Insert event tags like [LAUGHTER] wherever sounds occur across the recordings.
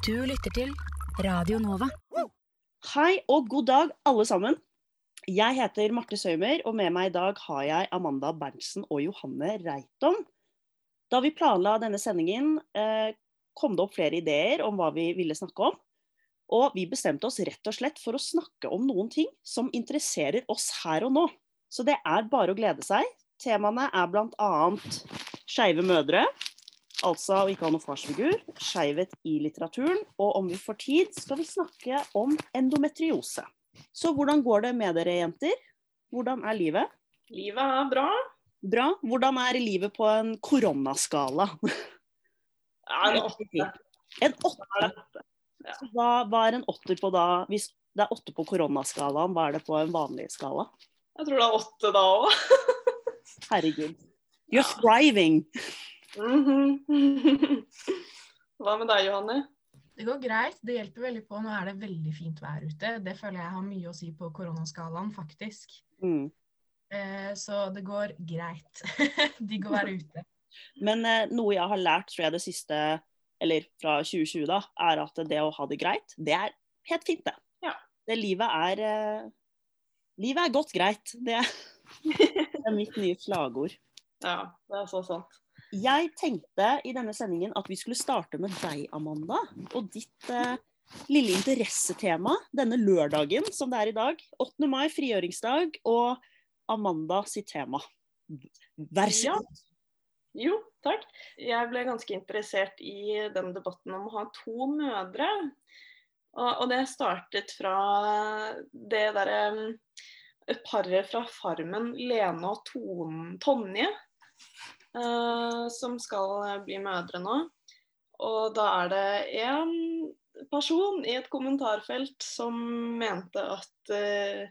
Du lytter til Radio Nova. Hei og god dag, alle sammen. Jeg heter Marte Søymer, og med meg i dag har jeg Amanda Berntsen og Johanne Reitom. Da vi planla denne sendingen, eh, kom det opp flere ideer om hva vi ville snakke om. Og vi bestemte oss rett og slett for å snakke om noen ting som interesserer oss her og nå. Så det er bare å glede seg. Temaene er bl.a. skeive mødre, altså å ikke ha noen farsfigur, skeivhet i litteraturen, og om vi får tid, skal vi snakke om endometriose. Så hvordan går det med dere, jenter? Hvordan er livet? Livet er bra. Bra. Hvordan er livet på en koronaskala? En åtte. En åtte. Ja. Hva, hva er en åtter på da? Hvis det er åtte på koronaskalaen, hva er det på en vanlig skala? Jeg tror det er åtte da òg. [LAUGHS] Herregud. You're thriving. [LAUGHS] Hva med deg, Johanne? Det går greit. Det hjelper veldig på. Nå er det veldig fint vær ute. Det føler jeg har mye å si på koronaskalaen, faktisk. Mm. Eh, så det går greit. [LAUGHS] Digg å være ute. Men eh, noe jeg har lært tror jeg det siste, eller fra 2020 da, er at det å ha det greit, det er helt fint det. Ja. Det livet er eh, Livet er godt greit. Det, [LAUGHS] det er mitt nye slagord. Ja, det er så sant. Jeg tenkte i denne sendingen at vi skulle starte med deg, Amanda. Og ditt eh, lille interessetema denne lørdagen som det er i dag. 8. mai, frigjøringsdag, og Amanda sitt tema. Vær så Ja. god. Jo, takk. Jeg ble ganske interessert i den debatten om å ha to mødre. Og, og det startet fra det derre um, paret fra Farmen, Lene og Ton, Tonje, eh, som skal bli mødre nå. Og da er det en person i et kommentarfelt som mente at eh,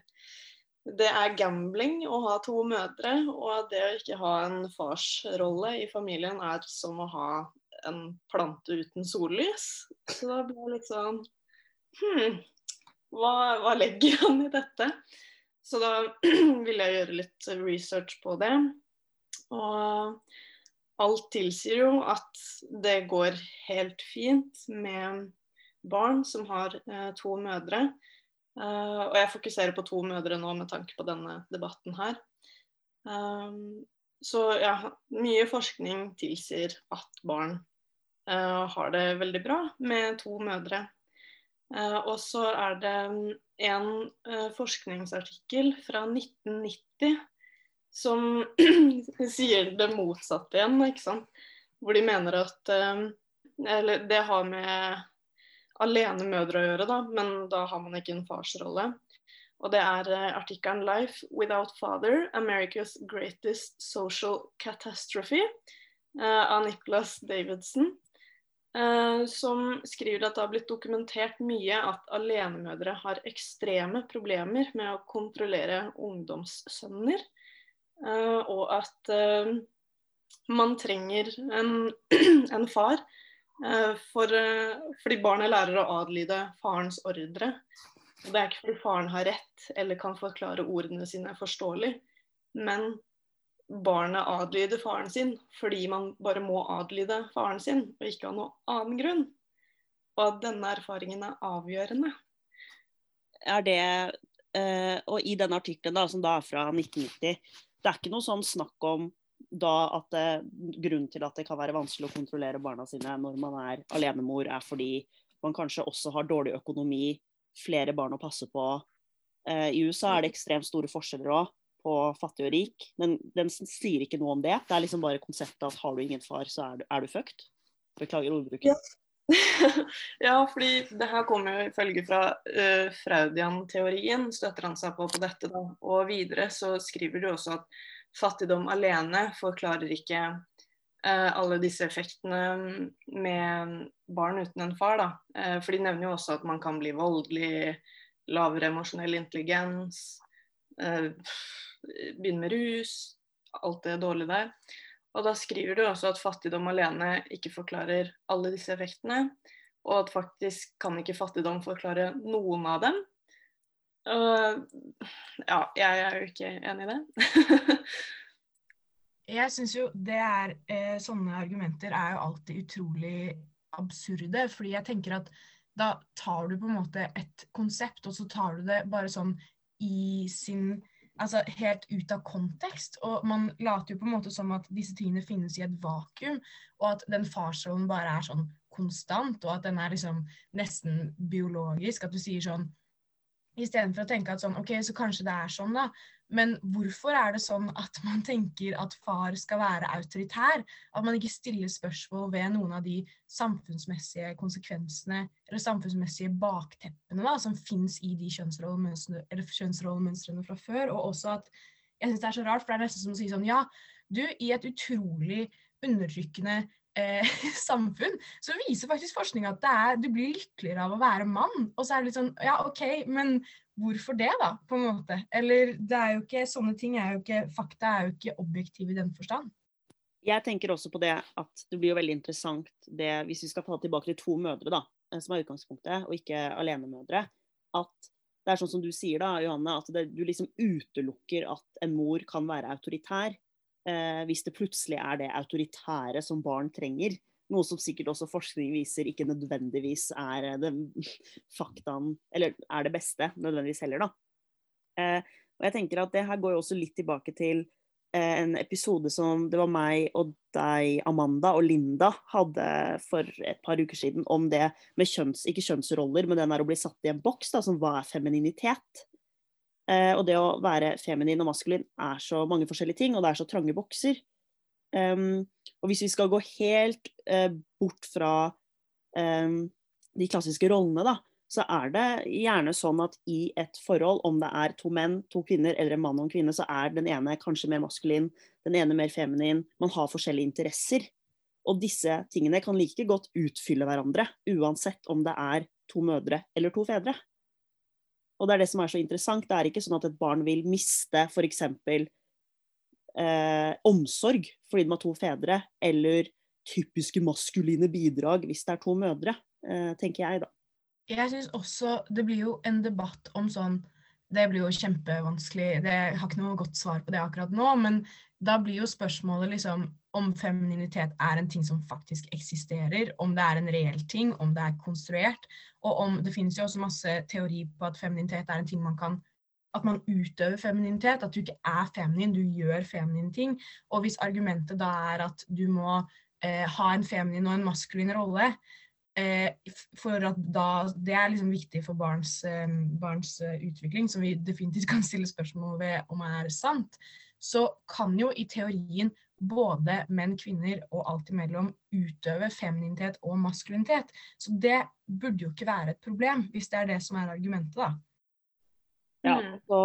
det er gambling å ha to mødre, og at det å ikke ha en farsrolle i familien er som å ha en plante uten sollys. Så da ble jeg litt sånn Hm, hva, hva legger han i dette? Så da [CLEARS THROAT] ville jeg gjøre litt research på det. Og alt tilsier jo at det går helt fint med barn som har eh, to mødre. Eh, og jeg fokuserer på to mødre nå med tanke på denne debatten her. Um, så ja, mye forskning tilsier at barn uh, har det veldig bra med to mødre. Uh, og så er det en uh, forskningsartikkel fra 1990 som [CLEARS THROAT] sier det motsatte igjen, ikke sant. Hvor de mener at eh, Eller det har med alene mødre å gjøre, da, men da har man ikke en farsrolle. Og det er eh, artikkelen 'Life Without Father America's Greatest Social Catastrophe' eh, av Nicholas Davidson. Som skriver at det har blitt dokumentert mye at alenemødre har ekstreme problemer med å kontrollere ungdomssønner. Eh, og at eh, man trenger en, [CLEARS THROAT] en far eh, for, fordi barnet lærer å adlyde farens ordre. Og det er ikke fordi faren har rett eller kan forklare ordene sine forståelig, men barnet adlyder faren sin fordi man bare må adlyde faren sin, og ikke av noen annen grunn. Og at denne erfaringen er avgjørende. Er det Og i denne artikkelen, som da er fra 1990, det er ikke noe sånn snakk om da at det, grunnen til at det kan være vanskelig å kontrollere barna sine når man er alenemor, er fordi man kanskje også har dårlig økonomi, flere barn å passe på. Eh, I USA er det ekstremt store forskjeller òg, på fattig og rik. Men den sier ikke noe om det. Det er liksom bare konseptet at har du ingen far, så er du, er du fucked. Beklager ordbruken. [LAUGHS] ja, fordi det her kommer jo ifølge fra uh, Fraudian-teorien, støtter han seg på på dette. da. Og videre så skriver du også at fattigdom alene forklarer ikke uh, alle disse effektene med barn uten en far. Da. Uh, for de nevner jo også at man kan bli voldelig, lavere emosjonell intelligens, eh, begynne med rus, alt det dårlige der. Og da skriver du også at fattigdom alene ikke forklarer alle disse effektene. Og at faktisk kan ikke fattigdom forklare noen av dem. Uh, ja, jeg er jo ikke enig i det. [LAUGHS] Jeg syns jo det er eh, Sånne argumenter er jo alltid utrolig absurde. Fordi jeg tenker at da tar du på en måte et konsept, og så tar du det bare sånn i sin Altså helt ut av kontekst. Og man later jo på en måte som at disse tingene finnes i et vakuum, og at den farsrollen bare er sånn konstant, og at den er liksom nesten biologisk. At du sier sånn Istedenfor å tenke at sånn, ok, så kanskje det er sånn, da. Men hvorfor er det sånn at man tenker at far skal være autoritær? At man ikke stiller spørsmål ved noen av de samfunnsmessige konsekvensene eller samfunnsmessige bakteppene da, som fins i de kjønnsrollemønstrene, fra før. Og også at jeg syns det er så rart, for det er nesten som å si sånn Ja, du, i et utrolig undertrykkende eh, [LAUGHS] samfunn, så viser faktisk forskning at er, du blir lykkeligere av å være mann. Og så er det litt sånn Ja, OK, men hvorfor det, da? på en måte? Eller det er jo ikke Sånne ting er jo ikke Fakta er jo ikke objektive i den forstand. Jeg tenker også på det at det blir jo veldig interessant det, hvis vi skal ta tilbake til to mødre, da, eh, som er utgangspunktet, og ikke alenemødre, at det er sånn som du sier da, Johanne, at det, du liksom utelukker at en mor kan være autoritær eh, hvis det plutselig er det autoritære som barn trenger. Noe som sikkert også forskning viser ikke nødvendigvis er det [LAUGHS] faktaen Eller er det beste nødvendigvis heller, da. Eh, og jeg tenker at det her går jo også litt tilbake til eh, en episode som det var meg og deg, Amanda og Linda hadde for et par uker siden om det med kjønns, ikke kjønnsroller, men den der å bli satt i en boks, da, som hva er femininitet. Eh, og det å være feminin og maskulin er så mange forskjellige ting, og det er så trange bokser. Um, og hvis vi skal gå helt uh, bort fra um, de klassiske rollene, da, så er det gjerne sånn at i et forhold, om det er to menn, to kvinner eller en mann og en kvinne, så er den ene kanskje mer maskulin, den ene mer feminin. Man har forskjellige interesser. Og disse tingene kan like godt utfylle hverandre, uansett om det er to mødre eller to fedre. Og det er det som er så interessant. Det er ikke sånn at et barn vil miste f.eks. Eh, omsorg fordi de har to fedre, eller typiske maskuline bidrag hvis det er to mødre, eh, tenker jeg, da. Jeg syns også det blir jo en debatt om sånn Det blir jo kjempevanskelig, det har ikke noe godt svar på det akkurat nå, men da blir jo spørsmålet liksom om femininitet er en ting som faktisk eksisterer, om det er en reell ting, om det er konstruert. Og om det finnes jo også masse teori på at femininitet er en ting man kan at man utøver femininitet, at du ikke er feminin, du gjør feminine ting. Og hvis argumentet da er at du må eh, ha en feminin og en maskulin rolle, eh, for at da Det er liksom viktig for barns, eh, barns eh, utvikling, som vi definitivt kan stille spørsmål ved om er sant, så kan jo i teorien både menn, kvinner og alt imellom utøve femininitet og maskulinitet. Så det burde jo ikke være et problem, hvis det er det som er argumentet, da. Ja, mm. så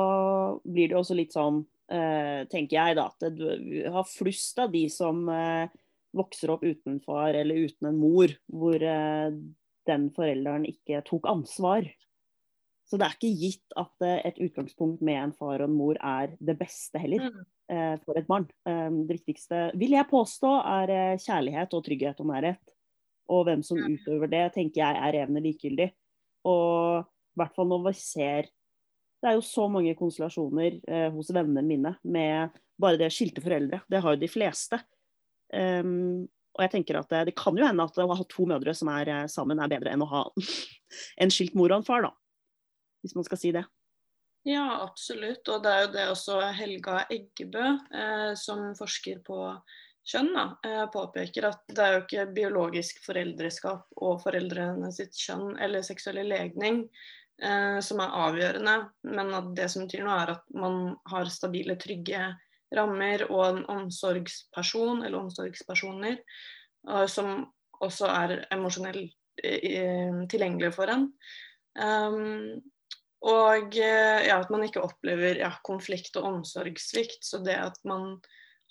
blir det også litt sånn, eh, tenker jeg da, at du har flust av de som eh, vokser opp uten far eller uten en mor, hvor eh, den forelderen ikke tok ansvar. Så det er ikke gitt at eh, et utgangspunkt med en far og en mor er det beste heller. Mm. Eh, for et barn. Eh, det viktigste, vil jeg påstå, er kjærlighet og trygghet og nærhet. Og hvem som utøver det, tenker jeg er evne likegyldig. Og i hvert fall når vi ser Det er jo så mange konstellasjoner hos vennene mine med bare det skilte foreldre. Det har jo de fleste. Um, og jeg tenker at det, det, kan jo hende at å ha to mødre som er sammen, er bedre enn å ha [LAUGHS] en skilt mor og en far, da. Hvis man skal si det. Ja, absolutt. Og det er jo det også Helga Eggebø, eh, som forsker på kjønn, da, eh, påpeker at det er jo ikke biologisk foreldreskap og foreldrene sitt kjønn eller seksuelle legning eh, som er avgjørende, men at det som betyr noe, er at man har stabile, trygge rammer og en omsorgsperson eller omsorgspersoner eh, som også er emosjonelt eh, tilgjengelige for en. Um, og eh, ja, at man ikke opplever ja, konflikt og omsorgssvikt. Så det at man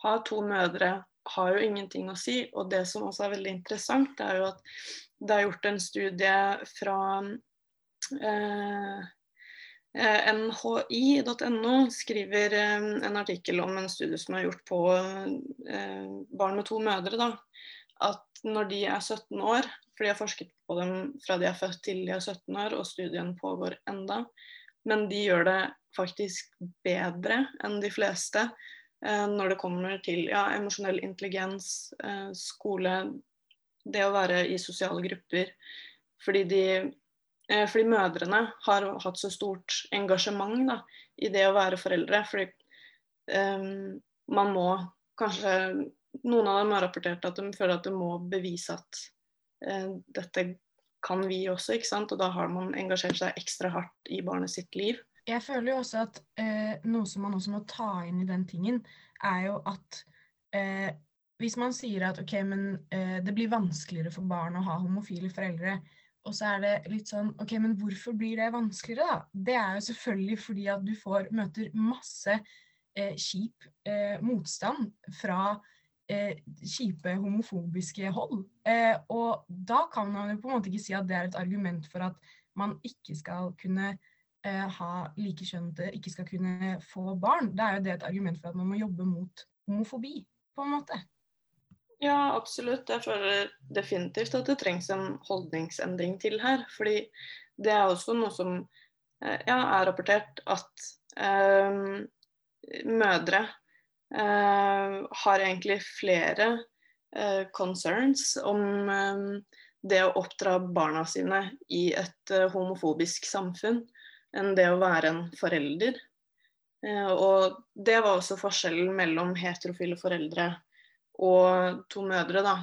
har to mødre, har jo ingenting å si. Og det som også er veldig interessant, det er jo at det er gjort en studie fra eh, eh NHI.no skriver eh, en artikkel om en studie som er gjort på eh, barn med to mødre. Da, at når de er 17 år, for jeg har forsket på dem fra de er født til de er 17 år, og studien pågår enda. Men de gjør det faktisk bedre enn de fleste eh, når det kommer til ja, emosjonell intelligens, eh, skole, det å være i sosiale grupper. Fordi, de, eh, fordi mødrene har hatt så stort engasjement da, i det å være foreldre. Fordi um, man må kanskje Noen av dem har rapportert at de føler at de må bevise at dette kan vi også, ikke sant. Og da har man engasjert seg ekstra hardt i barnet sitt liv. Jeg føler jo også at eh, noe som man også må ta inn i den tingen, er jo at eh, hvis man sier at ok, men eh, det blir vanskeligere for barn å ha homofile foreldre, og så er det litt sånn OK, men hvorfor blir det vanskeligere, da? Det er jo selvfølgelig fordi at du får, møter masse eh, kjip eh, motstand fra eh, kjipe homofobiske hold. Eh, og da kan man jo på en måte ikke si at det er et argument for at man ikke skal kunne eh, ha likekjønnede, ikke skal kunne få barn. Det er jo det et argument for at man må jobbe mot homofobi, på en måte. Ja, absolutt. Jeg føler definitivt at det trengs en holdningsendring til her. Fordi det er også noe som eh, ja, er rapportert at um, mødre Eh, har egentlig flere eh, concerns om eh, det å oppdra barna sine i et homofobisk samfunn enn det å være en forelder. Og det var også forskjellen mellom heterofile foreldre og to mødre, da.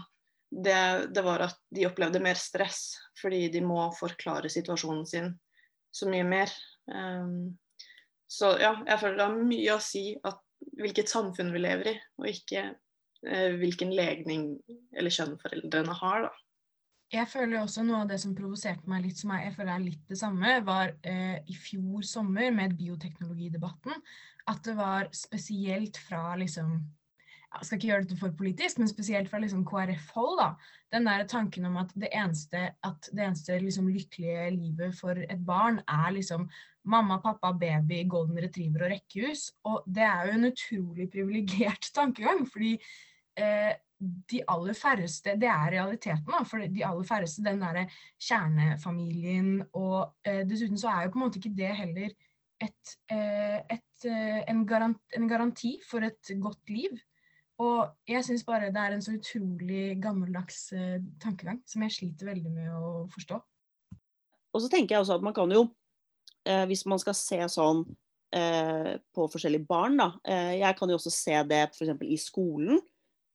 Det, det, var at de opplevde mer stress fordi de må forklare situasjonen sin så mye mer. Um, så ja, jeg føler det har mye å si at hvilket samfunn vi lever i, og ikke eh, hvilken legning eller kjønn foreldrene har. da. Jeg føler også noe av det som provoserte meg litt, som jeg føler er litt det samme, var eh, i fjor sommer med bioteknologidebatten. At det var spesielt fra liksom Jeg skal ikke gjøre dette for politisk, men spesielt fra liksom KrF-hold. da, Den der tanken om at det eneste, at det eneste liksom lykkelige livet for et barn er liksom mamma, pappa, baby, golden retriever og rekkehus. Og det er jo en utrolig privilegert [LAUGHS] tankegang, fordi eh, de aller færreste Det er realiteten, da. For de aller færreste, den derre kjernefamilien og eh, Dessuten så er jo på en måte ikke det heller et, eh, et, eh, en, garanti, en, garanti for et godt liv. Og jeg syns bare det er en så utrolig gammeldags eh, tankegang som jeg sliter veldig med å forstå. Og så tenker jeg også at man kan jo eh, hvis man skal se sånn eh, på forskjellige barn, da. Eh, jeg kan jo også se det f.eks. i skolen.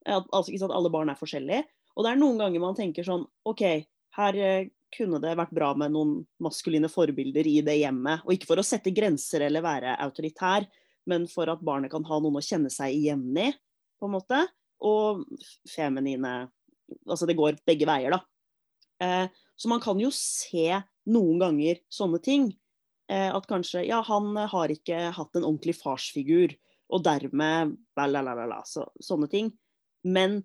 altså ikke sant, Alle barn er forskjellige. Og det er noen ganger man tenker sånn OK, her eh, kunne det vært bra med noen maskuline forbilder i det hjemmet. Og ikke for å sette grenser eller være autoritær, men for at barnet kan ha noen å kjenne seg igjen i, på en måte. Og feminine Altså det går begge veier, da. Eh, så man kan jo se noen ganger sånne ting. Eh, at kanskje ja, han har ikke hatt en ordentlig farsfigur, og dermed la, så, sånne ting. Men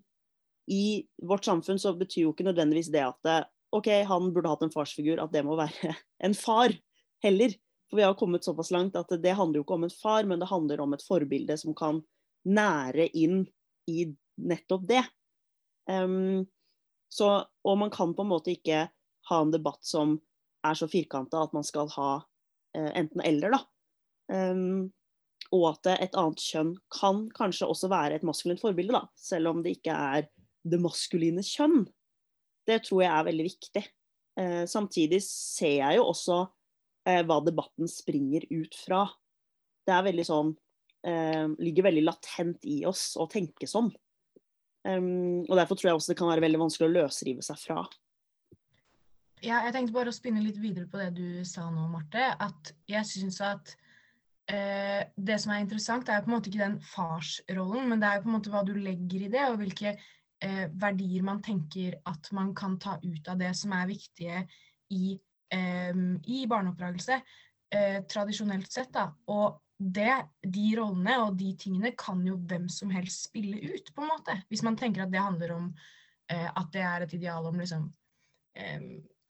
i vårt samfunn så betyr jo ikke nødvendigvis det at eh, OK, han burde hatt en farsfigur, at det må være [LAUGHS] en far heller. For vi har kommet såpass langt at det handler jo ikke om en far, men det handler om et forbilde som kan nære inn i nettopp det. Um, så, og man kan på en måte ikke ha en debatt som er så firkanta at man skal ha Eh, enten eller, da. Um, og at et annet kjønn kan kanskje også være et maskulint forbilde, da, selv om det ikke er det maskuline kjønn. Det tror jeg er veldig viktig. Uh, samtidig ser jeg jo også uh, hva debatten springer ut fra. Det er veldig sånn uh, Ligger veldig latent i oss å tenke sånn. Um, og Derfor tror jeg også det kan være veldig vanskelig å løsrive seg fra. Ja, jeg tenkte bare å spinne litt videre på det du sa nå, Marte. At jeg syns at eh, det som er interessant, er jo på en måte ikke den farsrollen, men det er jo på en måte hva du legger i det, og hvilke eh, verdier man tenker at man kan ta ut av det som er viktige i, eh, i barneoppdragelse. Eh, tradisjonelt sett, da. Og det, de rollene og de tingene kan jo hvem som helst spille ut, på en måte. Hvis man tenker at det handler om eh, at det er et ideal om liksom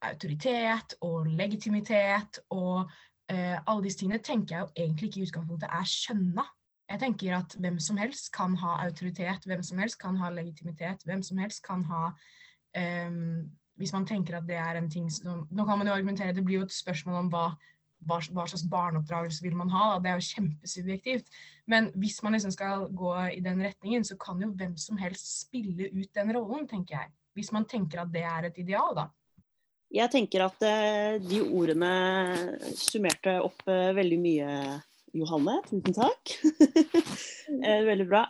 autoritet og legitimitet og eh, alle disse tingene tenker jeg jo egentlig ikke i utgangspunktet er skjønna. Jeg tenker at hvem som helst kan ha autoritet, hvem som helst kan ha legitimitet, hvem som helst kan ha um, Hvis man tenker at det er en ting som Nå kan man jo argumentere, det blir jo et spørsmål om hva, hva, hva slags barneoppdragelse vil man ha. Da. Det er jo kjempesubjektivt. Men hvis man liksom skal gå i den retningen, så kan jo hvem som helst spille ut den rollen, tenker jeg. hvis man tenker at det er et ideal, da. Jeg tenker at eh, de ordene summerte opp eh, veldig mye, Johanne. Tusen takk. [LAUGHS] Eh, veldig bra.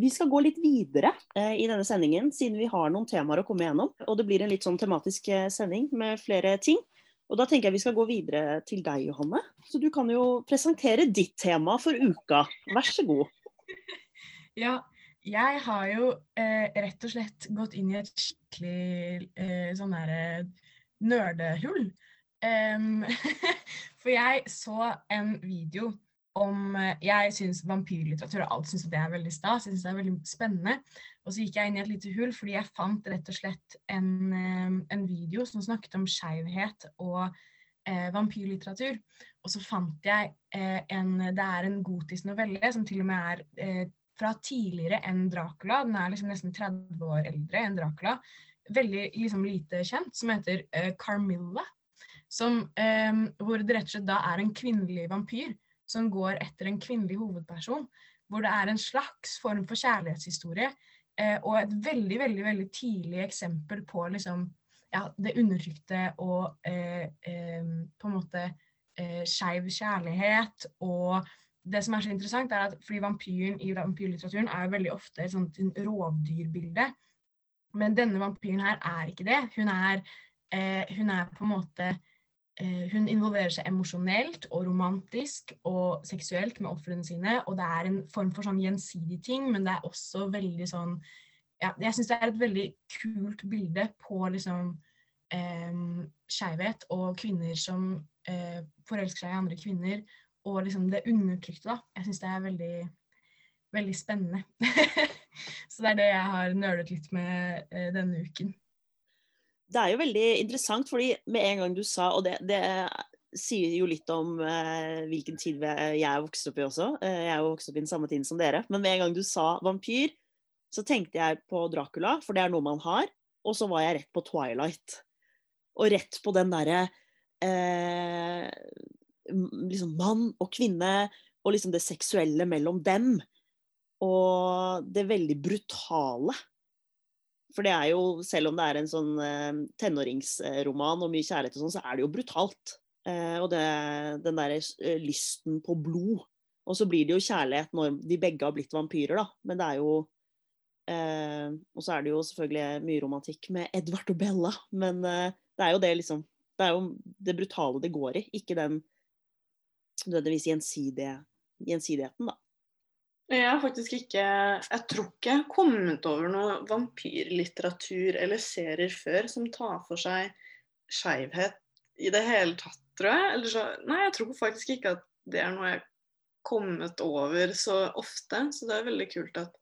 Vi skal gå litt videre i denne sendingen, siden vi har noen temaer å komme gjennom. Og det blir en litt sånn tematisk sending med flere ting. Og da tenker jeg vi skal gå videre til deg, Johanne. Så du kan jo presentere ditt tema for uka. Vær så god. [LAUGHS] Ja, jeg har jo eh, rett og slett gått inn i et skikkelig eh, sånn derre nerdehull. Um, [LAUGHS] for jeg så en video om eh, Jeg syns vampyrlitteratur og alt syns det er veldig stas. Jeg syns det er veldig spennende. Og så gikk jeg inn i et lite hull fordi jeg fant rett og slett en, en video som snakket om skeivhet og eh, vampyrlitteratur. Og så fant jeg eh, en Det er en gotisk novelle som til og med er eh, fra tidligere enn Dracula. Den er liksom nesten 30 år eldre enn Dracula. Veldig liksom lite kjent, som heter eh, Carmilla. Som, eh, hvor det rett og slett da er en kvinnelig vampyr som går etter en kvinnelig hovedperson. Hvor det er en slags form for kjærlighetshistorie. Eh, og et veldig, veldig veldig tidlig eksempel på liksom, ja, det undertrykte og eh, eh, på en måte eh, skeiv kjærlighet. Og det som er så interessant, er at fordi vampyren i vampyrlitteraturen er veldig ofte et sånt rovdyrbilde. Men denne vampyren her er ikke det. Hun er, eh, hun er på en måte eh, Hun involverer seg emosjonelt og romantisk og seksuelt med ofrene sine. Og det er en form for sånn gjensidig ting, men det er også veldig sånn ja, Jeg syns det er et veldig kult bilde på liksom eh, skeivhet og kvinner som eh, forelsker seg i andre kvinner, og liksom det undertrykte, da. Jeg syns det er veldig, veldig spennende. [LAUGHS] Så det er det jeg har nølet litt med eh, denne uken. Det er jo veldig interessant, fordi med en gang du sa, og det, det sier jo litt om eh, hvilken tid jeg er vokst opp i også. Eh, jeg er jo vokst opp i den samme tiden som dere. Men med en gang du sa vampyr, så tenkte jeg på Dracula, for det er noe man har. Og så var jeg rett på Twilight. Og rett på den derre eh, liksom mann og kvinne, og liksom det seksuelle mellom dem. Og det veldig brutale. For det er jo, selv om det er en sånn eh, tenåringsroman og mye kjærlighet og sånn, så er det jo brutalt. Eh, og det, den derre eh, lysten på blod. Og så blir det jo kjærlighet når de begge har blitt vampyrer, da. Men det er jo eh, Og så er det jo selvfølgelig mye romantikk med Edvard og Bella, men eh, det er jo det liksom Det er jo det brutale det går i, ikke den nødvendigvis gjensidige, gjensidigheten, da. Jeg har faktisk ikke Jeg tror ikke jeg har kommet over noe vampyrlitteratur eller serier før som tar for seg skeivhet i det hele tatt, tror jeg. Eller så, nei, jeg tror faktisk ikke at det er noe jeg har kommet over så ofte. Så det er veldig kult at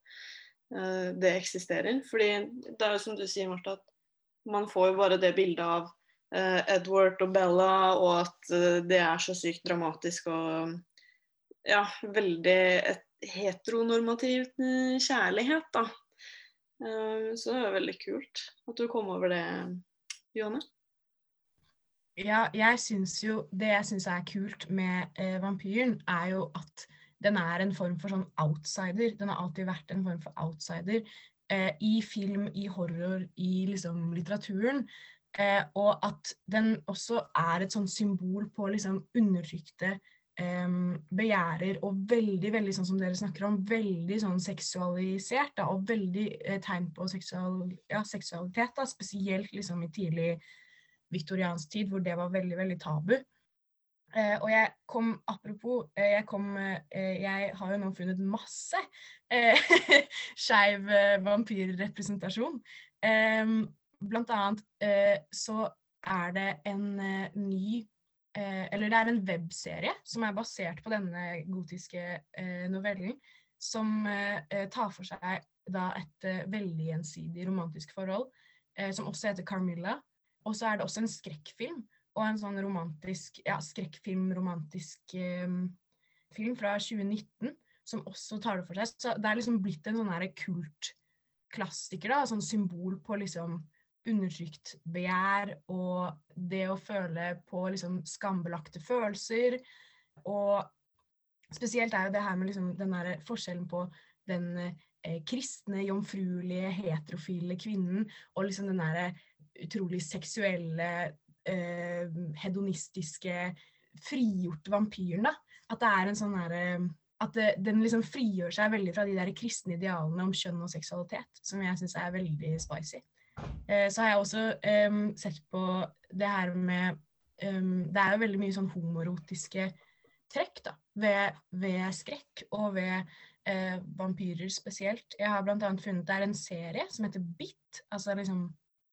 uh, det eksisterer. Fordi det er jo som du sier, Martha, at man får jo bare det bildet av uh, Edward og Bella, og at uh, det er så sykt dramatisk og ja, veldig et heteronormativt eh, kjærlighet, da. Eh, Så det er veldig kult at du kom over det, Johanne. Ja, jeg syns jo Det jeg syns er kult med eh, vampyren, er jo at den er en form for sånn outsider. Den har alltid vært en form for outsider eh, i film, i horror, i liksom litteraturen. Eh, og at den også er et sånn symbol på liksom undertrykte begjærer, og veldig, veldig sånn som dere snakker om, veldig sånn seksualisert, da, og veldig eh, tegn på seksual, ja, seksualitet, da, spesielt liksom i tidlig viktoriansk tid, hvor det var veldig, veldig tabu. Eh, og jeg kom, apropos, eh, jeg kom eh, Jeg har jo nå funnet masse eh, [LAUGHS] skeiv eh, vampyrrepresentasjon. Blant annet eh, så er det en ny eh, Eller det er en webserie som er basert på denne gotiske eh, novellen, som eh, eh, tar for seg da et eh, veldig gjensidig romantisk forhold, eh, som også heter Carmilla. Og så er det også en skrekkfilm og en sånn romantisk ja, skrekkfilm-romantisk film fra 2019 som også tar det for seg. Så det er liksom blitt en sånn kultklassiker, da, sånn symbol på liksom undertrykt begjær og det å føle på liksom skambelagte følelser. Og spesielt er jo det her med liksom den der forskjellen på den eh, kristne, jomfruelige, heterofile kvinnen og liksom den derre utrolig seksuelle, eh, hedonistiske, frigjorte vampyren. da. At det er en sånn derre at det, den liksom frigjør seg veldig fra de der kristne idealene om kjønn og seksualitet, som jeg syns er veldig spicy. Eh, så har jeg også um, sett på det her med um, Det er jo veldig mye sånn homorotiske trekk da, ved, ved skrekk og ved uh, vampyrer spesielt. Jeg har bl.a. funnet det er en serie som heter Bitt, altså liksom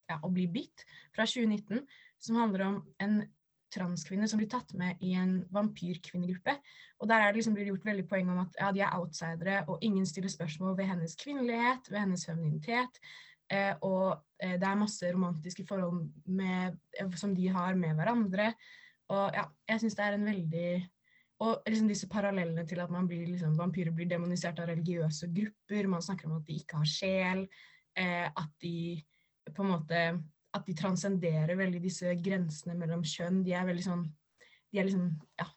ja, å bli bitt, fra 2019, som handler om en transkvinne som blir tatt med i en vampyrkvinnegruppe. Og der er det liksom blir gjort veldig poeng om at ja, de er outsidere, og ingen stiller spørsmål ved hennes kvinnelighet, ved hennes femininitet. Eh, og eh, det er masse romantiske forhold med, eh, som de har med hverandre. Og ja, jeg syns det er en veldig Og liksom disse parallellene til at blir, liksom, vampyrer blir demonisert av religiøse grupper. Man snakker om at de ikke har sjel. Eh, at de på en måte At de transcenderer veldig disse grensene mellom kjønn. De er veldig sånn De er liksom Ja.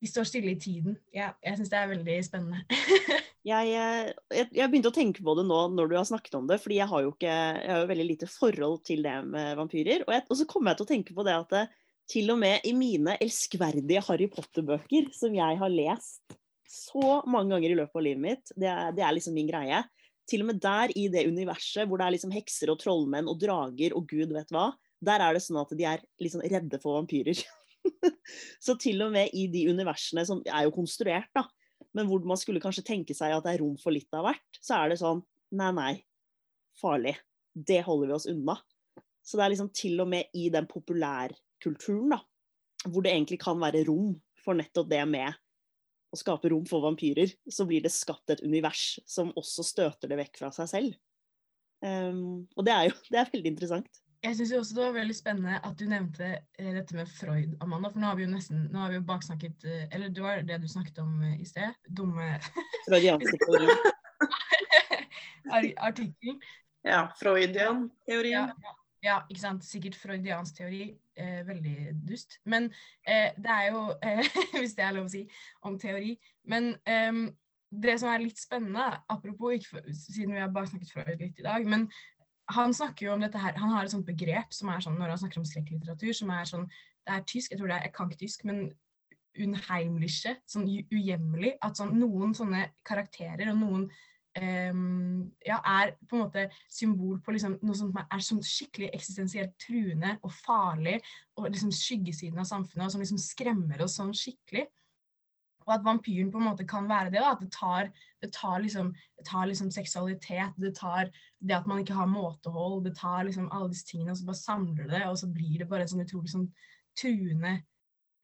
De står stille i tiden. Ja, jeg syns det er veldig spennende. [LAUGHS] Jeg, eh, jeg, jeg, begynte å tenke på det nå når du har snakket om det, fordi jeg har jo, ikke, jeg har jo veldig lite forhold til det med vampyrer. Og, og så kommer jeg til å tenke på det at det, til og med i mine elskverdige Harry Potter-bøker, som jeg har lest så mange ganger i løpet av livet mitt, det er, det er liksom min greie. Til og med der i det universet hvor det er liksom hekser og trollmenn og drager og gud vet hva, der er det sånn at de er liksom redde for vampyrer. [LAUGHS] så til og med i de universene som er jo konstruert, da, men hvor man skulle kanskje tenke seg at det er rom for litt av hvert, så er det sånn nei, nei, farlig. Det holder vi oss unna. Så det er liksom til og med i den populærkulturen, da, hvor det egentlig kan være rom for nettopp det med å skape rom for vampyrer, så blir det skapt et univers som også støter det vekk fra seg selv. Um, og det er jo [LAUGHS] det er veldig interessant. Jeg syns også det var veldig spennende at du nevnte eh, dette med Freud, Amanda. For nå har vi jo nesten nå har vi jo baksnakket eh, Eller det var det du snakket om eh, i sted. Dumme [LAUGHS] Freudianske teori. [LAUGHS] Artikkel. Ja. Freudian teori. Ja, ja, ikke sant. Sikkert freudiansk teori. Eh, veldig dust. Men eh, det er jo, eh, [LAUGHS] hvis det er lov å si, om teori. Men ehm, det som er litt spennende, apropos, for, siden vi har baksnakket Freud litt i dag, men han snakker jo om dette her, han har et sånt begrep som er sånn, når han snakker om skrekklitteratur, som er sånn Det er tysk, jeg tror det er, jeg kan ikke tysk, men unheimliche, sånn ujemmelig. At sånn, noen sånne karakterer og noen um, ja, er på en måte symbol på liksom, noe som er sånn skikkelig eksistensielt truende og farlig, og liksom skyggesiden av samfunnet, og som liksom skremmer oss sånn skikkelig. Og at vampyren på en måte kan være det. da, At det tar, det tar, liksom, det tar liksom seksualitet, det tar det at man ikke har måtehold, det tar liksom alle disse tingene, og så bare samler det, og så blir det bare en sånn utrolig sånn truende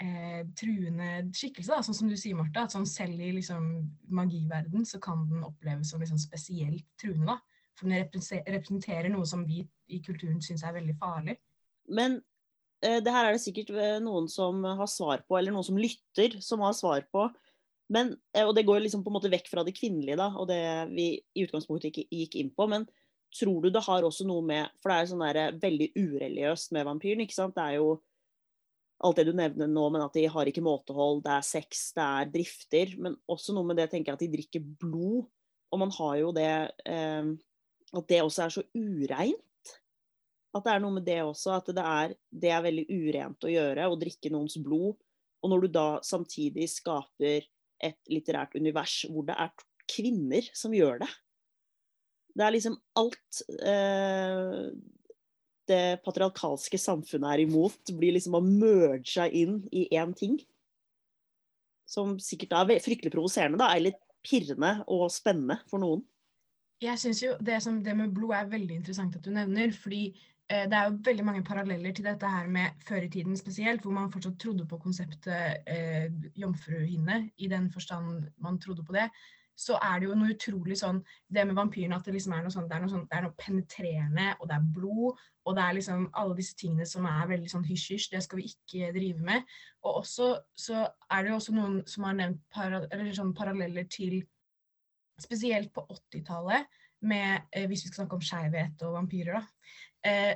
eh, truende skikkelse, da, sånn som du sier, Martha. At sånn selv i liksom, magiverden så kan den oppleves som liksom, spesielt truende. da, For den representerer noe som vi i kulturen syns er veldig farlig. Men det her er det sikkert eh, noen som har svar på, eller noen som lytter, som har svar på. Men, eh, og det går liksom på en måte vekk fra det kvinnelige, da, og det vi i utgangspunktet ikke gikk inn på. Men tror du det har også noe med For det er sånn der, veldig ureligiøst med vampyren. ikke sant? Det er jo alt det du nevner nå, men at de har ikke måtehold, det er sex, det er drifter. Men også noe med det tenker jeg at de drikker blod. Og man har jo det eh, At det også er så ureint. At det er noe med det også, at det er, det er veldig urent å gjøre, å drikke noens blod. Og når du da samtidig skaper et litterært univers hvor det er kvinner som gjør det. Det er liksom alt eh, det patriarkalske samfunnet er imot, blir liksom å merge inn i én ting. Som sikkert er fryktelig provoserende, da, eller pirrende og spennende for noen. Jeg syns jo det, som, det med blod er veldig interessant at du nevner. fordi det er jo veldig mange paralleller til dette her med før i tiden spesielt, hvor man fortsatt trodde på konseptet eh, jomfruhinne, i den forstand man trodde på det. Så er det jo noe utrolig sånn Det med vampyrene at det liksom er noe sånn, det er noe, sånn, det er noe penetrerende, og det er blod, og det er liksom alle disse tingene som er veldig sånn hysj-hysj, det skal vi ikke drive med. Og også så er det jo også noen som har nevnt para, sånn paralleller til Spesielt på 80-tallet, eh, hvis vi skal snakke om skeivhet og vampyrer, da eh,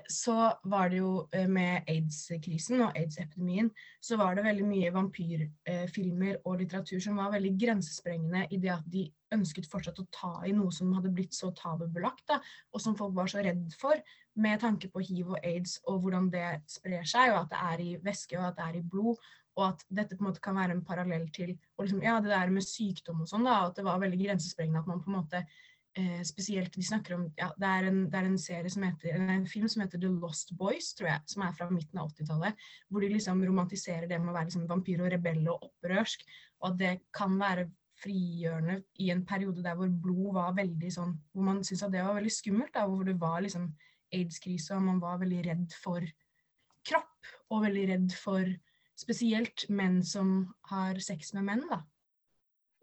så var det jo eh, med aids-krisen og aids-epidemien, så var det veldig mye vampyrfilmer og litteratur som var veldig grensesprengende i det at de ønsket fortsatt å ta i noe som hadde blitt så tabubelagt, da, og som folk var så redd for, med tanke på hiv og aids og hvordan det sprer seg, og at det er i væske og at det er i blod. Og at dette på en måte kan være en parallell til liksom, ja, det der med sykdom og sånn. da, At det var veldig grensesprengende at man på en måte eh, spesielt de snakker om ja, det, er en, det er en serie som heter, en film som heter The Lost Boys, tror jeg, som er fra midten av 80-tallet. Hvor de liksom romantiserer det med å være liksom vampyr og rebell og opprørsk. Og at det kan være frigjørende i en periode der hvor blod var veldig sånn Hvor man syntes at det var veldig skummelt. da, Hvor det var liksom aids-krise, og man var veldig redd for kropp. Og veldig redd for spesielt menn som har sex med menn, da.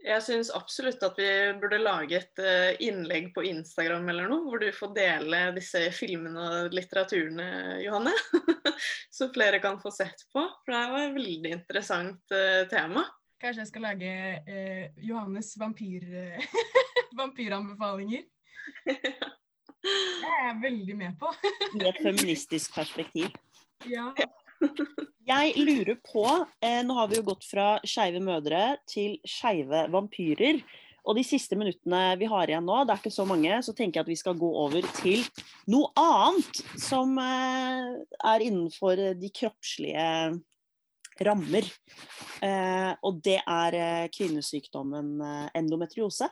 Jeg syns absolutt at vi burde lage et eh, innlegg på Instagram eller noe, hvor du får dele disse filmene og litteraturene, Johanne. [LAUGHS] Så flere kan få sett på. For det var et veldig interessant uh, tema. Kanskje jeg skal lage eh, Johannes vampyr, uh, [LAUGHS] vampyranbefalinger? [LAUGHS] Det er jeg veldig med på. I et feministisk perspektiv. Ja. Jeg lurer på eh, Nå har vi jo gått fra skeive mødre til skeive vampyrer. Og de siste minuttene vi har igjen nå, det er ikke så mange, så tenker jeg at vi skal gå over til noe annet som eh, er innenfor de kroppslige rammer. Eh, og det er eh, kvinnesykdommen eh, endometriose.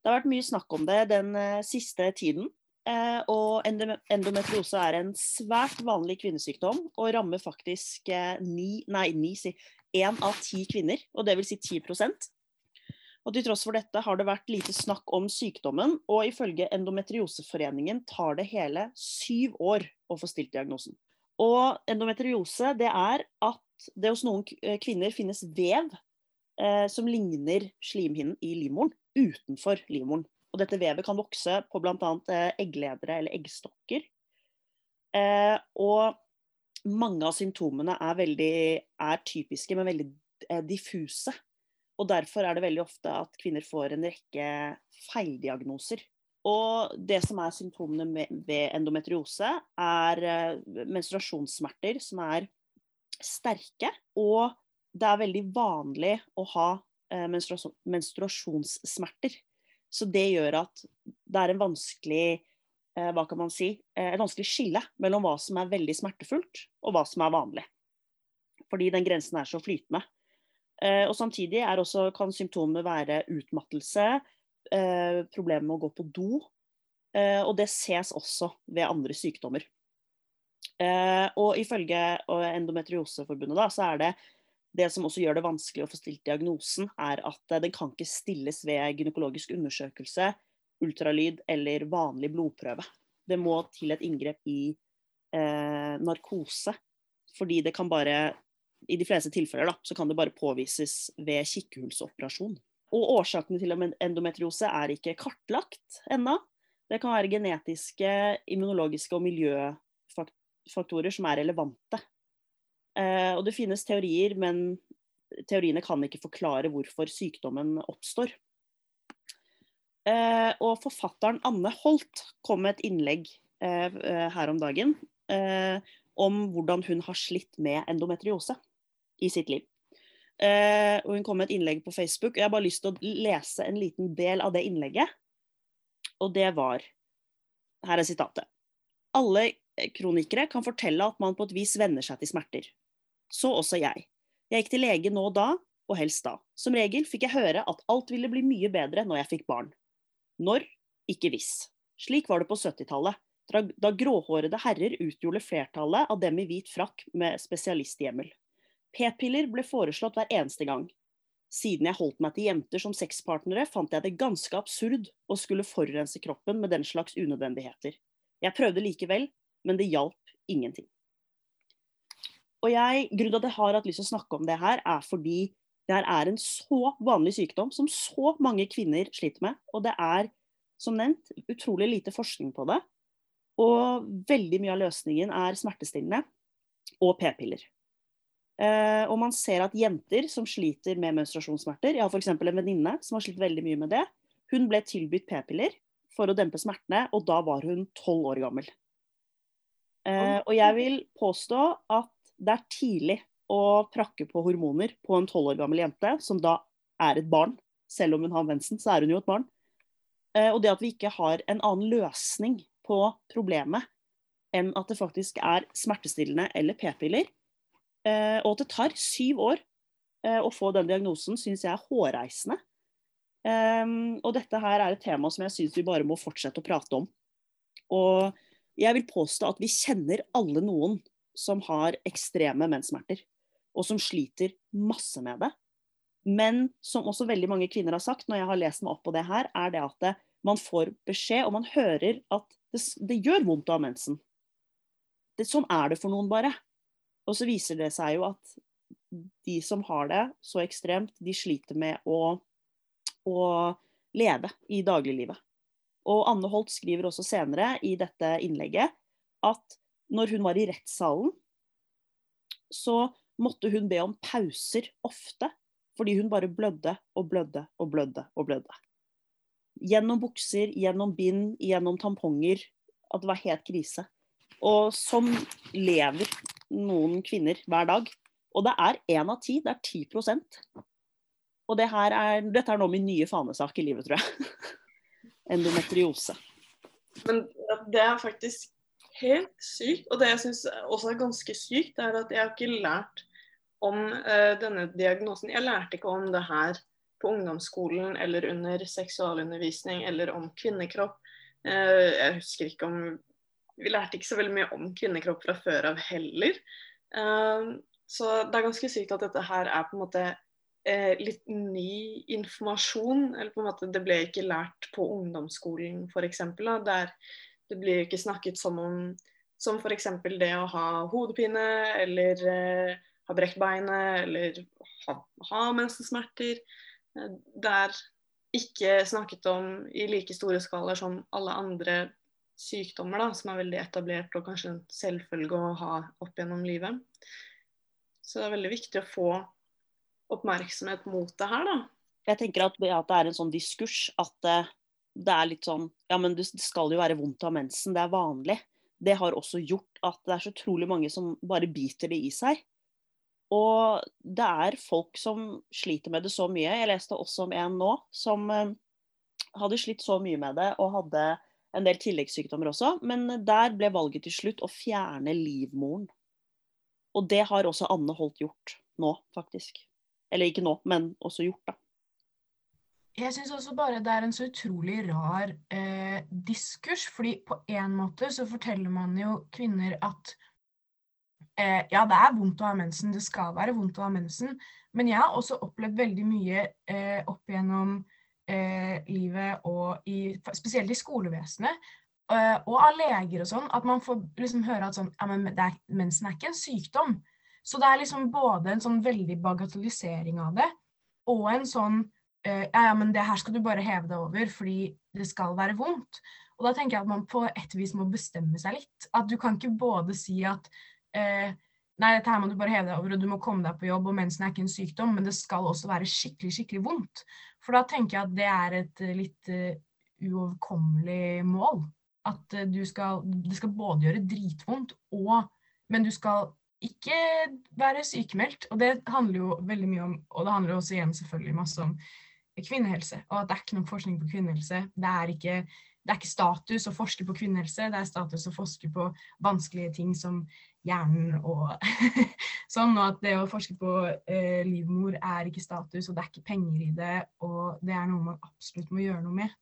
Det har vært mye snakk om det den eh, siste tiden. Eh, og endometriose er en svært vanlig kvinnesykdom og rammer faktisk eh, ni, nei, ni, si, én av ti kvinner, og det vil si 10 og Til tross for dette har det vært lite snakk om sykdommen, og ifølge Endometrioseforeningen tar det hele syv år å få stilt diagnosen. Og endometriose det er at det hos noen eh, kvinner finnes vev eh, som ligner slimhinnen i livmoren utenfor livmoren. Og dette vevet kan vokse på bl.a. Eh, eggledere eller eggstokker. Eh, og mange av symptomene er, veldig, er typiske, men veldig eh, diffuse. Og derfor er det veldig ofte at kvinner får en rekke feildiagnoser. Og det som er symptomene ved endometriose, er eh, menstruasjonssmerter som er sterke. Og det er veldig vanlig å ha menstruasjonssmerter. Så det gjør at det er en vanskelig eh, hva kan man si, eh, et vanskelig skille mellom hva som er veldig smertefullt og hva som er vanlig. Fordi den grensen er så flytende. Eh, og Samtidig også, kan symptomene være utmattelse, eh, problemer med å gå på do. Eh, og det ses også ved andre sykdommer. Eh, og Ifølge Endometrioseforbundet da, så er det det som også gjør det vanskelig å få stilt diagnosen, er at den kan ikke stilles ved gynekologisk undersøkelse, ultralyd eller vanlig blodprøve. Det må til et inngrep i eh, narkose. Fordi det kan bare I de fleste tilfeller da, så kan det bare påvises ved kikkehullsoperasjon. Og årsakene til endometriose er ikke kartlagt ennå. Det kan være genetiske, immunologiske og miljøfaktorer som er relevante Eh, og det finnes teorier, men teoriene kan ikke forklare hvorfor sykdommen oppstår. Eh, og forfatteren Anne Holt kom med et innlegg eh, her om dagen om hvordan hun har slitt med endometriose i sitt liv. og Hun kom med et innlegg på Facebook. og Jeg har bare lyst til å lese en liten del av det innlegget. Og det var Her er sitatet. Alle kronikere kan fortelle at man på et vis venner seg til smerter. Så også jeg. Jeg gikk til lege nå og da, og helst da. Som regel fikk jeg høre at alt ville bli mye bedre når jeg fikk barn. Når? Ikke hvis. Slik var det på 70-tallet, da gråhårede herrer utgjorde flertallet av dem i hvit frakk med spesialisthjemmel. P-piller ble foreslått hver eneste gang. Siden jeg holdt meg til jenter som sexpartnere, fant jeg det ganske absurd å skulle forurense kroppen med den slags unødvendigheter. Jeg prøvde likevel, men det hjalp ingenting. Og jeg, Grunnen til at jeg har hatt lyst til å snakke om det her, er fordi det her er en så vanlig sykdom som så mange kvinner sliter med. Og det er, som nevnt, utrolig lite forskning på det. Og veldig mye av løsningen er smertestillende og p-piller. Eh, og man ser at jenter som sliter med menstruasjonssmerter Jeg har f.eks. en venninne som har slitt veldig mye med det. Hun ble tilbudt p-piller for å dempe smertene, og da var hun tolv år gammel. Eh, og jeg vil påstå at det er tidlig å prakke på hormoner på en tolv år gammel jente, som da er et barn. Selv om hun har mensen, så er hun jo et barn. Eh, og det at vi ikke har en annen løsning på problemet enn at det faktisk er smertestillende eller p-piller, eh, og at det tar syv år eh, å få den diagnosen, syns jeg er hårreisende. Um, og dette her er et tema som jeg syns vi bare må fortsette å prate om. Og jeg vil påstå at vi kjenner alle noen som har ekstreme menssmerter, og som sliter masse med det. Men som også veldig mange kvinner har sagt når jeg har lest meg opp på det her, er det at det, man får beskjed, og man hører at det, det gjør vondt å ha mensen. Det, sånn er det for noen, bare. Og så viser det seg jo at de som har det så ekstremt, de sliter med å, å leve i dagliglivet. Og Anne Holt skriver også senere i dette innlegget at når hun var i rettssalen, så måtte hun be om pauser ofte, fordi hun bare blødde og blødde og blødde og blødde. Gjennom bukser, gjennom bind, gjennom tamponger. At det var helt krise. Og sånn lever noen kvinner hver dag. Og det er én av ti, det er 10% Og det er, dette er nå min nye fanesak i livet, tror jeg. [LAUGHS] Endometriose. Men det er faktisk helt sykt. Og det jeg syns også er ganske sykt, er at jeg har ikke lært om uh, denne diagnosen. Jeg lærte ikke om det her på ungdomsskolen eller under seksualundervisning eller om kvinnekropp. Uh, jeg husker ikke om Vi lærte ikke så veldig mye om kvinnekropp fra før av heller. Uh, så det er ganske sykt at dette her er på en måte litt ny informasjon. Eller på en måte det ble ikke lært på ungdomsskolen f.eks. Der det blir ikke snakket som om som f.eks. det å ha hodepine eller eh, ha brekt beinet eller ha, ha mensensmerter. Eh, det er ikke snakket om i like store skalaer som alle andre sykdommer, da, som er veldig etablert og kanskje en selvfølge å ha opp gjennom livet. Så det er veldig viktig å få oppmerksomhet mot det her, da. Jeg tenker at at det er en sånn diskurs at uh, det er litt sånn Ja, men det skal jo være vondt av mensen, det er vanlig. Det har også gjort at det er så utrolig mange som bare biter det i seg. Og det er folk som sliter med det så mye. Jeg leste også om en nå som eh, hadde slitt så mye med det og hadde en del tilleggssykdommer også. Men der ble valget til slutt å fjerne livmoren. Og det har også Anne Holt gjort nå, faktisk. Eller ikke nå, men også gjort, da. Jeg syns også bare det er en så utrolig rar eh, diskurs. fordi på en måte så forteller man jo kvinner at eh, ja, det er vondt å ha mensen, det skal være vondt å ha mensen. Men jeg har også opplevd veldig mye eh, opp gjennom eh, livet, og i, spesielt i skolevesenet, eh, og av leger og sånn, at man får liksom høre at sånn, ja, men er, mensen er ikke en sykdom. Så det er liksom både en sånn veldig bagatellisering av det, og en sånn ja, ja, men det her skal du bare heve deg over fordi det skal være vondt. Og da tenker jeg at man på et vis må bestemme seg litt. At du kan ikke både si at uh, nei, dette her må du bare heve deg over, og du må komme deg på jobb, og mensen er ikke en sykdom, men det skal også være skikkelig, skikkelig vondt. For da tenker jeg at det er et uh, litt uoverkommelig mål. At du skal Det skal både gjøre dritvondt, og Men du skal ikke være sykemeldt. Og det handler jo veldig mye om Og det handler også igjen selvfølgelig masse om kvinnehelse, og at det er ikke noe forskning på kvinnehelse. Det er ikke, det er ikke status å forske på kvinnehelse, det er status å forske på vanskelige ting som hjernen og [LAUGHS] sånn, og at det å forske på eh, livmor er ikke status, og det er ikke penger i det, og det er noe man absolutt må gjøre noe med.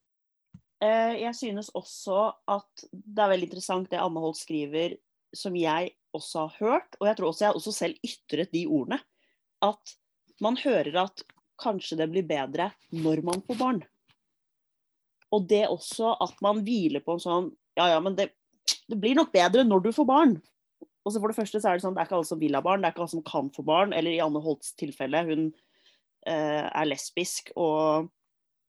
Eh, jeg synes også at det er veldig interessant det Anne Holt skriver, som jeg også har hørt, og jeg tror også jeg også selv ytret de ordene, at man hører at kanskje det blir bedre når man får barn. Og det også at man hviler på en sånn Ja, ja, men det, det blir nok bedre når du får barn. Og så for Det første så er det sånn, det er ikke alle som vil ha barn, det er ikke alle som kan få barn. Eller i Anne Holts tilfelle, hun eh, er lesbisk og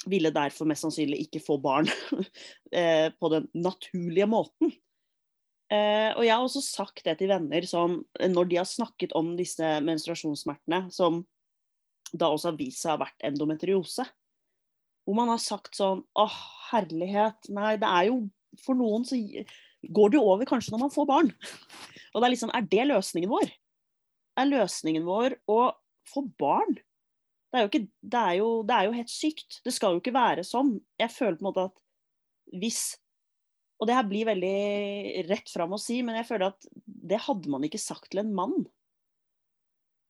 ville derfor mest sannsynlig ikke få barn [LAUGHS] eh, på den naturlige måten. Eh, og jeg har også sagt det til venner som, når de har snakket om disse menstruasjonssmertene, som da også har vist seg å ha vært endometriose. Hvor man har sagt sånn Å, herlighet. Nei, det er jo For noen så, går det jo over kanskje når man får barn. [LAUGHS] Og det er liksom, er det løsningen vår? Er løsningen vår å få barn? Det er, jo ikke, det, er jo, det er jo helt sykt. Det skal jo ikke være sånn. Jeg føler på en måte at hvis Og det her blir veldig rett fram å si, men jeg føler at det hadde man ikke sagt til en mann.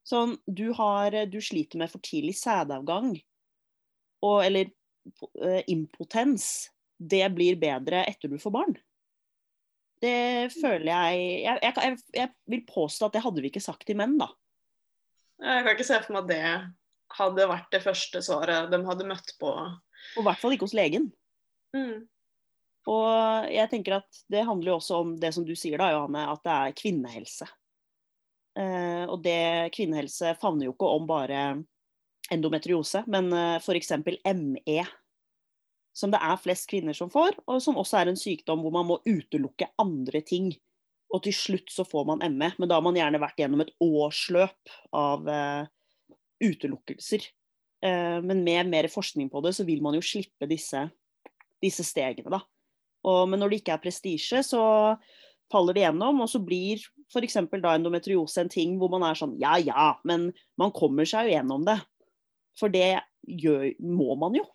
Sånn, du, har, du sliter med for tidlig sædavgang, og, eller uh, impotens. Det blir bedre etter du får barn. Det føler jeg jeg, jeg jeg, jeg, vil påstå at det hadde vi ikke sagt til menn, da. Jeg kan ikke se for meg at det hadde vært det første svaret de hadde møtt på. Og i hvert fall ikke hos legen. Mm. Og jeg tenker at det handler jo også om det som du sier da, Johanne, at det er kvinnehelse. Eh, og det kvinnehelse favner jo ikke om bare endometriose, men eh, f.eks. ME. Som det er flest kvinner som får, og som også er en sykdom hvor man må utelukke andre ting. Og til slutt så får man ME, men da har man gjerne vært gjennom et årsløp av eh, utelukkelser. Eh, men med mer forskning på det, så vil man jo slippe disse, disse stegene, da. Og, men når det ikke er prestisje, så faller det gjennom, og så blir f.eks. da endometriose en ting hvor man er sånn ja ja, men man kommer seg jo gjennom det. For det gjør, må man jo.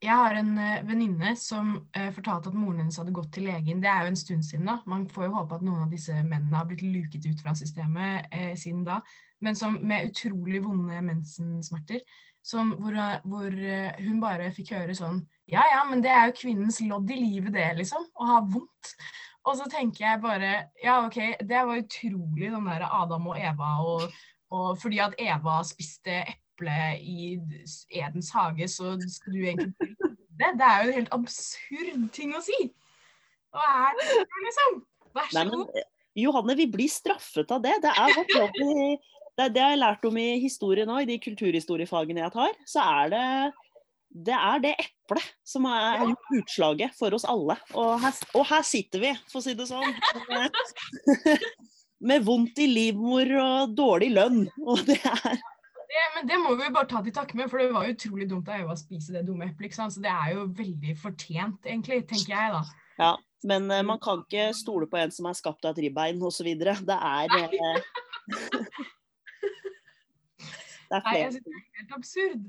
Jeg har en uh, venninne som uh, fortalte at moren hennes hadde gått til legen. Det er jo en stund siden, da. Man får jo håpe at noen av disse mennene har blitt luket ut fra systemet uh, siden da. Men som med utrolig vonde mensensmerter. Som, hvor, hvor hun bare fikk høre sånn Ja ja, men det er jo kvinnens lodd i livet, det, liksom. Å ha vondt. Og så tenker jeg bare Ja, OK, det var utrolig den der Adam og Eva og, og fordi at Eva spiste eple i Edens hage, så skal du egentlig det. Det er jo en helt absurd ting å si. Hva er det, liksom? Vær så god. Johanne, vi blir straffet av det. Det er vårt jobb i det, det har jeg lært om i historie nå, i de kulturhistoriefagene jeg tar. Så er det det er det eplet som er gjort utslaget for oss alle. Og her, og her, sitter vi, for å si det sånn. [LAUGHS] Med vondt i livmor og dårlig lønn. Og det er det, men det må vi bare ta til takke med, for det var utrolig dumt av Eva å spise det dumme eplet. Så det er jo veldig fortjent, egentlig, tenker jeg da. Ja, men uh, man kan ikke stole på en som er skapt av et ribbein osv. Det er uh, [LAUGHS] Det er flere. Nei, jeg synes det er helt absurd.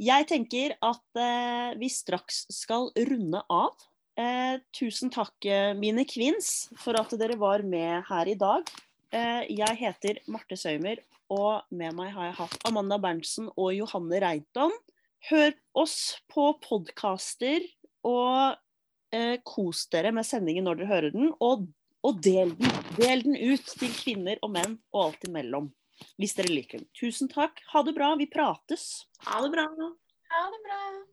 Jeg tenker at eh, vi straks skal runde av. tusen takk, mine kvinns, for at dere var med her i dag. jeg heter Marte Søymer, og med meg har jeg hatt Amanda Berntsen og Johanne Reiton. Hør oss på podkaster, og eh, kos dere med sendingen når dere hører den. Og, og del den. Del den ut til kvinner og menn og alt imellom. Hvis dere liker den. Tusen takk. Ha det bra. Vi prates. Ha det bra. Ha det bra.